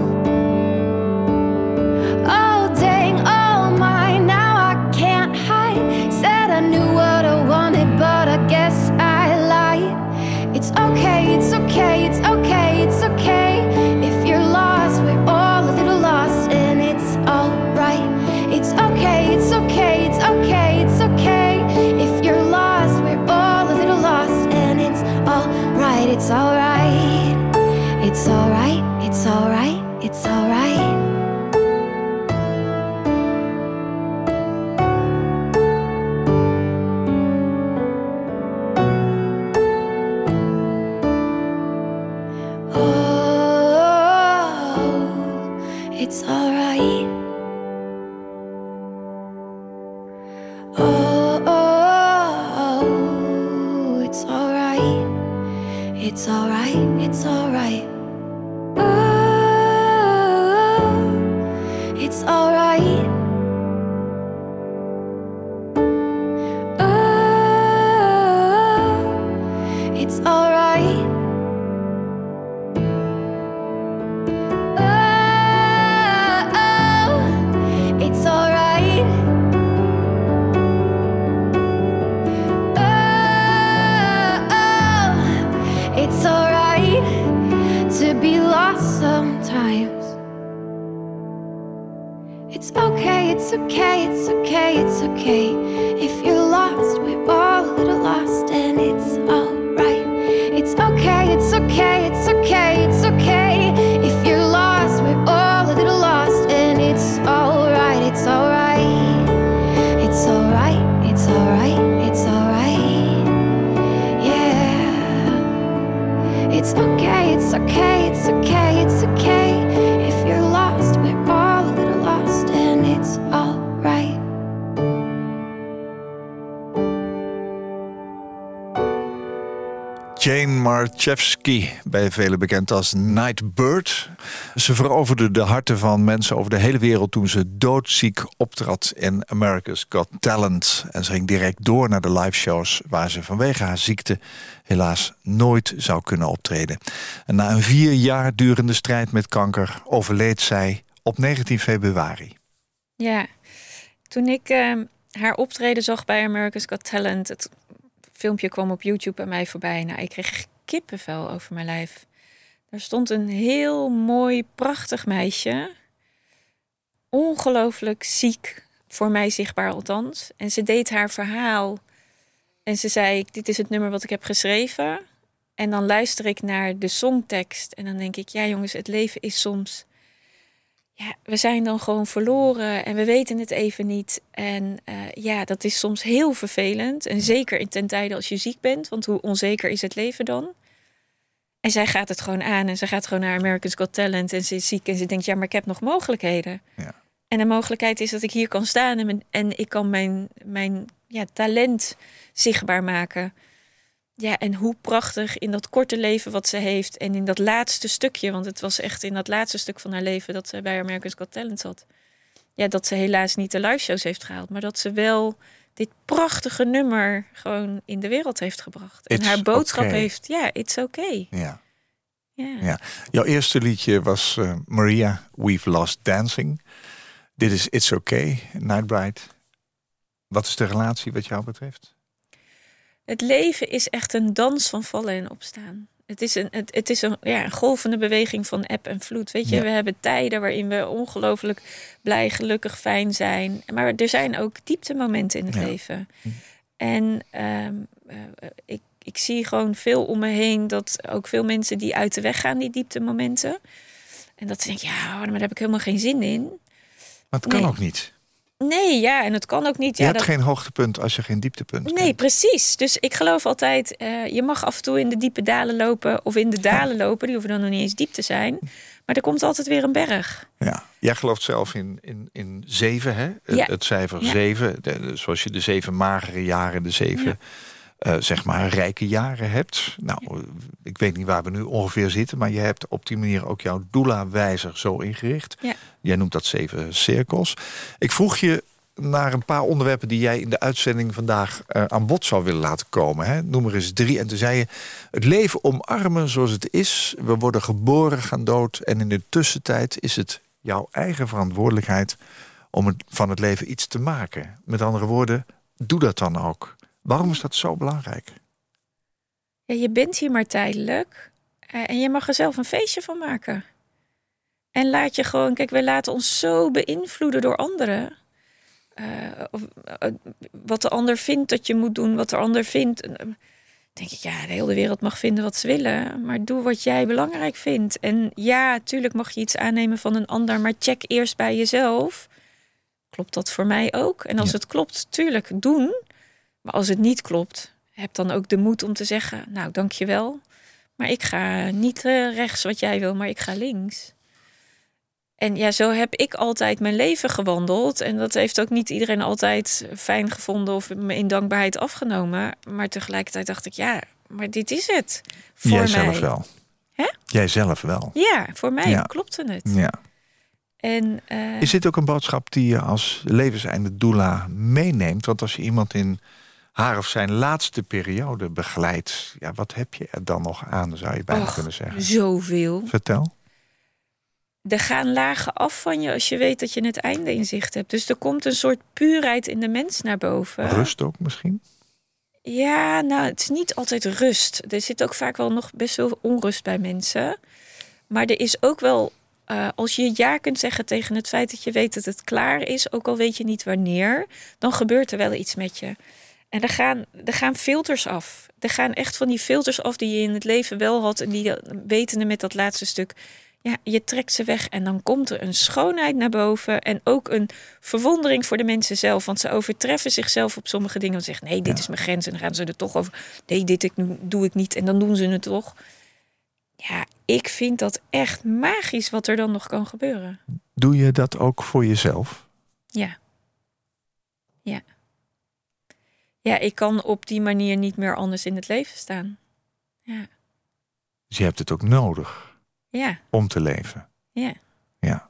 Okay, it's okay, it's okay, it's okay. Okay, Marchewski, bij velen bekend als Nightbird. Ze veroverde de harten van mensen over de hele wereld... toen ze doodziek optrad in America's Got Talent. En ze ging direct door naar de liveshows... waar ze vanwege haar ziekte helaas nooit zou kunnen optreden. En na een vier jaar durende strijd met kanker... overleed zij op 19 februari. Ja, toen ik ehm, haar optreden zag bij America's Got Talent, het filmpje kwam op YouTube bij mij voorbij. Nou, ik kreeg kippenvel over mijn lijf. Er stond een heel mooi, prachtig meisje. Ongelooflijk ziek, voor mij zichtbaar althans. En ze deed haar verhaal. En ze zei, dit is het nummer wat ik heb geschreven. En dan luister ik naar de songtekst. En dan denk ik, ja jongens, het leven is soms ja, we zijn dan gewoon verloren en we weten het even niet. En eh, ja, dat is soms heel vervelend. En zeker in ten tijde als je ziek bent, want hoe onzeker is het leven dan? En zij gaat het gewoon aan en ze gaat gewoon naar America's Got Talent en ze is ziek en ze denkt, ja, maar ik heb nog mogelijkheden. Ja. En de mogelijkheid is dat ik hier kan staan en, mijn- en ik kan mijn, mijn ja, talent zichtbaar maken. Ja, en hoe prachtig in dat korte leven wat ze heeft en in dat laatste stukje, want het was echt in dat laatste stuk van haar leven dat ze bij America's Got Talent zat. Ja, dat ze helaas niet de live shows heeft gehaald, maar dat ze wel dit prachtige nummer gewoon in de wereld heeft gebracht. En It's haar boodschap okay. heeft, ja, it's okay. Ja. Ja. Ja. Jouw eerste liedje was eh, Maria, We've Lost Dancing. Dit is It's Okay, Nightbride. Wat is de relatie wat jou betreft? Het leven is echt een dans van vallen en opstaan. Het is een, het, het is een, ja, een golvende beweging van eb en vloed. Weet je, Ja. we hebben tijden waarin we ongelooflijk blij, gelukkig, fijn zijn. Maar er zijn ook dieptemomenten in het Ja. leven. En ehm, eh, ik, ik zie gewoon veel om me heen dat ook veel mensen die uit de weg gaan, die dieptemomenten. En dat ze denken, ja, maar daar heb ik helemaal geen zin in. Maar het kan Nee. ook niet. Nee, ja, en het kan ook niet. Je ja, hebt dat- geen hoogtepunt als je geen dieptepunt Nee, precies. Dus ik geloof altijd, eh, je mag af en toe in de diepe dalen lopen of in de dalen lopen. Die hoeven dan nog niet eens diep te zijn. Maar er komt altijd weer een berg. Ja. Jij gelooft zelf in, in, in zeven, hè? Het- Ja. Het cijfer zeven. De- zoals je de zeven magere jaren, de zeven eh, zeg maar rijke jaren hebt. Nou, ik weet niet waar we nu ongeveer zitten, maar je hebt op die manier ook jouw doula-wijzer zo ingericht. Ja. Jij noemt dat zeven cirkels. Ik vroeg je naar een paar onderwerpen die jij in de uitzending vandaag eh, aan bod zou willen laten komen. Hè? Noem er eens drie. En toen zei je: het leven omarmen zoals het is. We worden geboren, gaan dood. En in de tussentijd is het jouw eigen verantwoordelijkheid om het, van het leven iets te maken. Met andere woorden, doe dat dan ook. Waarom is dat zo belangrijk? Ja, je bent hier maar tijdelijk. eh, en je mag er zelf een feestje van maken. En laat je gewoon, kijk, wij laten ons zo beïnvloeden door anderen. Eh, of, eh, wat de ander vindt dat je moet doen, wat de ander vindt. En, denk ik, ja, de hele wereld mag vinden wat ze willen. Maar doe wat jij belangrijk vindt. En ja, tuurlijk mag je iets aannemen van een ander. Maar check eerst bij jezelf. Klopt dat voor mij ook? En als Ja. het klopt, tuurlijk, doen. Maar als het niet klopt, heb dan ook de moed om te zeggen: Nou, dankjewel. Maar ik ga niet eh, rechts wat jij wil, maar ik ga links. En ja, zo heb ik altijd mijn leven gewandeld. En dat heeft ook niet iedereen altijd fijn gevonden of me in dankbaarheid afgenomen. Maar tegelijkertijd dacht ik: Ja, maar dit is het. Voor Jij mij. zelf wel. Hè? Jij zelf wel. Ja, voor mij Ja. klopte het. Ja. En eh, Is dit ook een boodschap die je als levenseinde doula meeneemt? Want als je iemand in haar of zijn laatste periode begeleidt, ja, wat heb je er dan nog aan, zou je bijna och, kunnen zeggen? zoveel. Vertel. er gaan lagen af van je als je weet dat je het einde in zicht hebt. Dus er komt een soort puurheid in de mens naar boven. Rust ook misschien? Ja, nou, het is niet altijd rust. Er zit ook vaak wel nog best veel onrust bij mensen. Maar er is ook wel, eh, als je ja kunt zeggen tegen het feit dat je weet dat het klaar is, ook al weet je niet wanneer, dan gebeurt er wel iets met je. En er gaan, er gaan filters af. Er gaan echt van die filters af die je in het leven wel had en die wetende met dat laatste stuk. Ja, je trekt ze weg en dan komt er een schoonheid naar boven. En ook een verwondering voor de mensen zelf. Want ze overtreffen zichzelf op sommige dingen. En zeggen, nee, dit is mijn grens. En dan gaan ze er toch over. Nee, dit ik, doe ik niet. En dan doen ze het toch. Ja, ik vind dat echt magisch wat er dan nog kan gebeuren. Doe je dat ook voor jezelf? Ja. Ja. Ja, ik kan op die manier niet meer anders in het leven staan. Ja. Dus je hebt het ook nodig Ja. om te leven. Ja. Ja.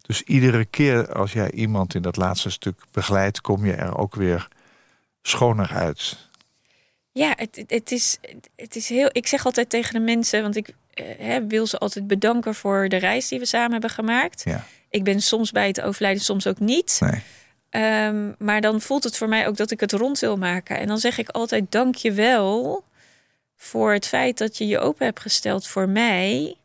Dus iedere keer als jij iemand in dat laatste stuk begeleidt, kom je er ook weer schoner uit. Ja, het, het- is, het is heel. Ik zeg altijd tegen de mensen, want ik eh, wil ze altijd bedanken voor de reis die we samen hebben gemaakt. Ja. Ik ben soms bij het overlijden, soms ook niet. Nee. Ehm, maar dan voelt het voor mij ook dat ik het rond wil maken. En dan zeg ik altijd: dank je wel voor het feit dat je je open hebt gesteld voor mij.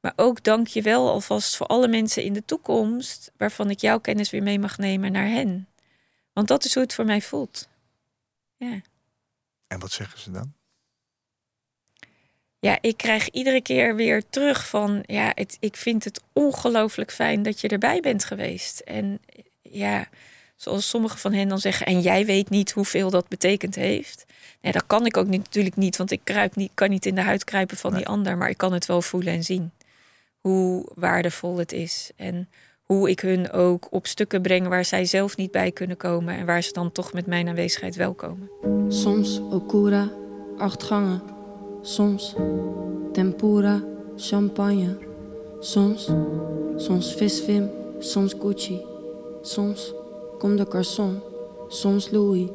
Maar ook dank je wel alvast voor alle mensen in de toekomst waarvan ik jouw kennis weer mee mag nemen naar hen. Want dat is hoe het voor mij voelt. Ja. En wat zeggen ze dan? Ja, ik krijg iedere keer weer terug van, ja, het, ik vind het ongelooflijk fijn dat je erbij bent geweest. En ja, zoals sommige van hen dan zeggen, en jij weet niet hoeveel dat betekend heeft. Nee, dat kan ik ook niet, natuurlijk niet, want ik kruip niet, kan niet in de huid kruipen van die ander, maar ik kan het wel voelen en zien. Hoe waardevol het is. En hoe ik hun ook op stukken breng waar zij zelf niet bij kunnen komen. En waar ze dan toch met mijn aanwezigheid wel komen. Soms Okura, acht gangen. Soms tempura, champagne. Soms, soms visvim, soms Gucci. Soms comme de garçon, soms Louis.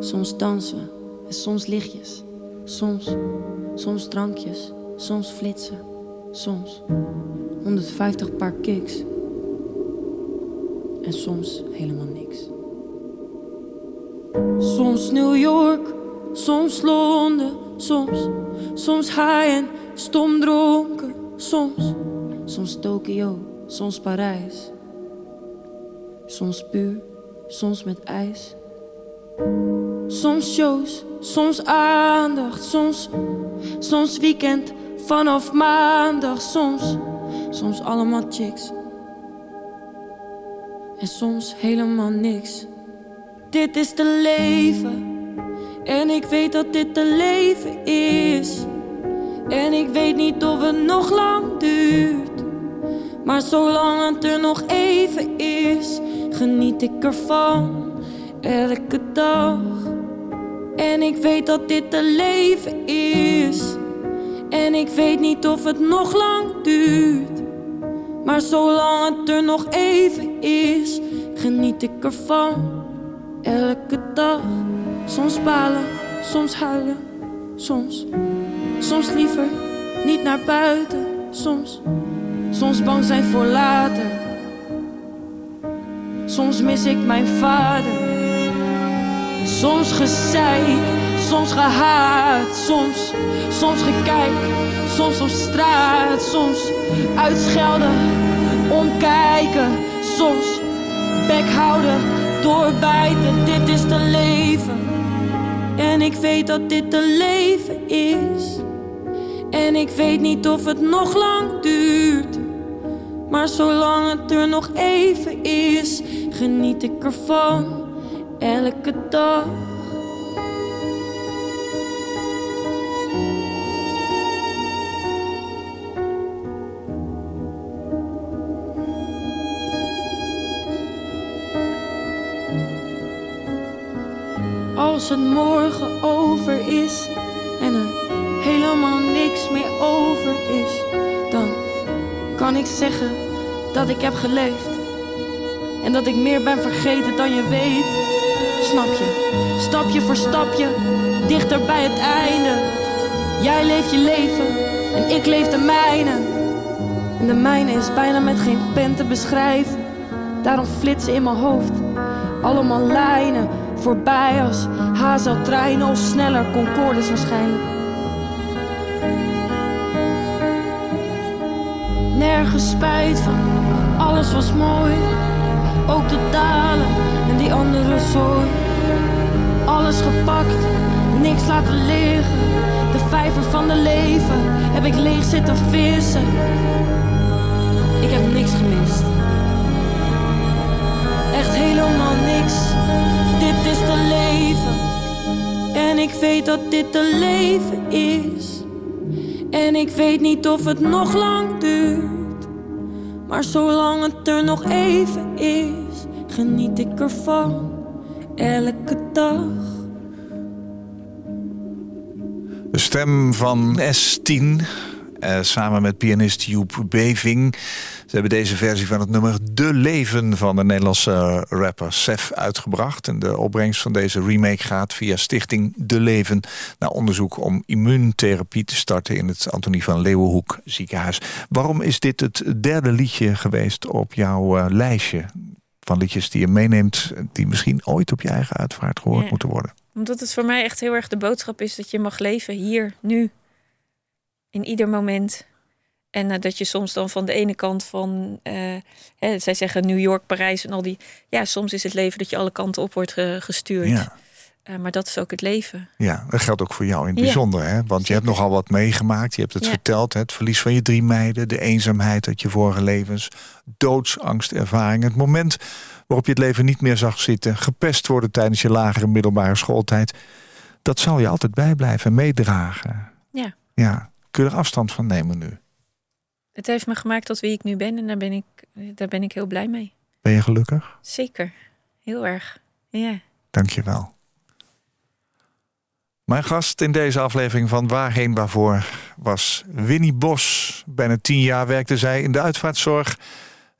Soms dansen en soms lichtjes. Soms, soms drankjes, soms flitsen, soms 150 paar kicks. En soms helemaal niks. Soms New York, soms Londen, soms, soms high en stom dronken, soms, soms Tokio, soms Parijs. Soms puur, soms met ijs. Soms shows, soms aandacht, soms, soms weekend vanaf maandag, soms, soms allemaal chicks. En soms helemaal niks. Dit is te leven. En ik weet dat dit te leven is. En ik weet niet of het nog lang duurt. Maar zolang het er nog even is, geniet ik ervan. Elke dag. En ik weet dat dit te leven is. En ik weet niet of het nog lang duurt. Maar zolang het er nog even is, geniet ik ervan. Elke dag. Soms balen, soms huilen, soms. Soms liever niet naar buiten, soms. Soms bang zijn voor later. Soms mis ik mijn vader. Soms gezeik, soms gehaat, soms. Soms gekijk, soms op straat, soms uitschelden, omkijken, soms bek houden, doorbijten. Dit is te leven. En ik weet dat dit te leven is. En ik weet niet of het nog lang duurt. Maar zolang het er nog even is, geniet ik ervan. Elke dag. Als het morgen over is en er helemaal niks meer over is, kan ik zeggen dat ik heb geleefd. En dat ik meer ben vergeten dan je weet. Snap je? Stapje voor stapje, dichter bij het einde. Jij leeft je leven en ik leef de mijne. En de mijne is bijna met geen pen te beschrijven. Daarom flitsen in mijn hoofd allemaal lijnen voorbij als hazeltreinen of sneller Concordes waarschijnlijk. Nergens spijt van, alles was mooi. Ook de dalen en die andere zooi. Alles gepakt, niks laten liggen. De vijver van de leven heb ik leeg zitten vissen. Ik heb niks gemist. Echt helemaal niks. Dit is te leven. En ik weet dat dit te leven is. En ik weet niet of het nog lang duurt. Maar zolang het er nog even is, geniet ik ervan. Elke dag. De stem van S10, eh, samen met pianist Joep Beving. Ze hebben deze versie van het nummer De Leven van de Nederlandse rapper Sef uitgebracht. En de opbrengst van deze remake gaat via Stichting De Leven naar onderzoek om immuuntherapie te starten in het Antonie van Leeuwenhoek ziekenhuis. Waarom is dit het derde liedje geweest op jouw uh, lijstje van liedjes die je meeneemt, die misschien ooit op je eigen uitvaart gehoord Ja. moeten worden? Omdat het voor mij echt heel erg de boodschap is dat je mag leven hier, nu. In ieder moment. En eh, dat je soms dan van de ene kant van, eh, hè, zij zeggen New York, Parijs en al die. Ja, soms is het leven dat je alle kanten op wordt ge- gestuurd. Ja. Eh, maar dat is ook het leven. Ja, dat geldt ook voor jou in het Ja. bijzonder. Hè? Want je hebt nogal wat meegemaakt. Je hebt het Ja. verteld. hè, Het verlies van je drie meiden. De eenzaamheid uit je vorige levens. Doodsangstervaring. Het moment waarop je het leven niet meer zag zitten. Gepest worden tijdens je lagere middelbare schooltijd. Dat zal je altijd bijblijven en meedragen. Ja. Ja. Kun je er afstand van nemen nu? Het heeft me gemaakt tot wie ik nu ben en daar ben ik, daar ben ik heel blij mee. Ben je gelukkig? Zeker. Heel erg. Ja. Dank je wel. Mijn gast in deze aflevering van Waarheen Waarvoor was Winnie Bos. Bijna tien jaar werkte zij in de uitvaartzorg.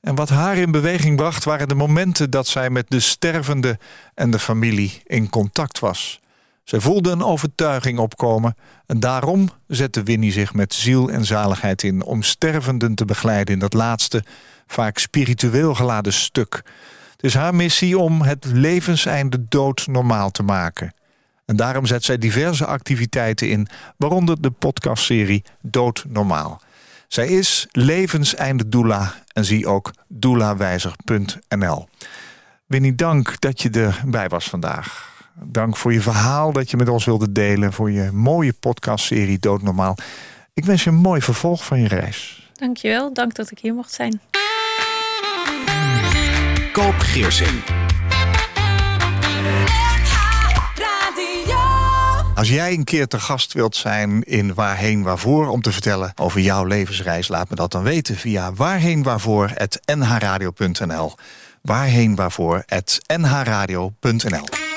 En wat haar in beweging bracht waren de momenten dat zij met de stervende en de familie in contact was. Zij voelde een overtuiging opkomen en daarom zette Winnie zich met ziel en zaligheid in om stervenden te begeleiden in dat laatste, vaak spiritueel geladen stuk. Het is haar missie om het levenseinde dood normaal te maken. En daarom zet zij diverse activiteiten in, waaronder de podcastserie Dood Normaal. Zij is levenseinde doula en zie ook doulawijzer.nl. Winnie, dank dat je erbij was vandaag. Dank voor je verhaal dat je met ons wilde delen, voor je mooie podcastserie Dood Normaal. Ik wens je een mooi vervolg van je reis. Dankjewel, dank dat ik hier mocht zijn. Koop Geersing. Als jij een keer te gast wilt zijn in Waarheen Waarvoor... om te vertellen over jouw levensreis, laat me dat dan weten... via waarheenwaarvoor.nhradio.nl waarheenwaarvoor.nhradio.nl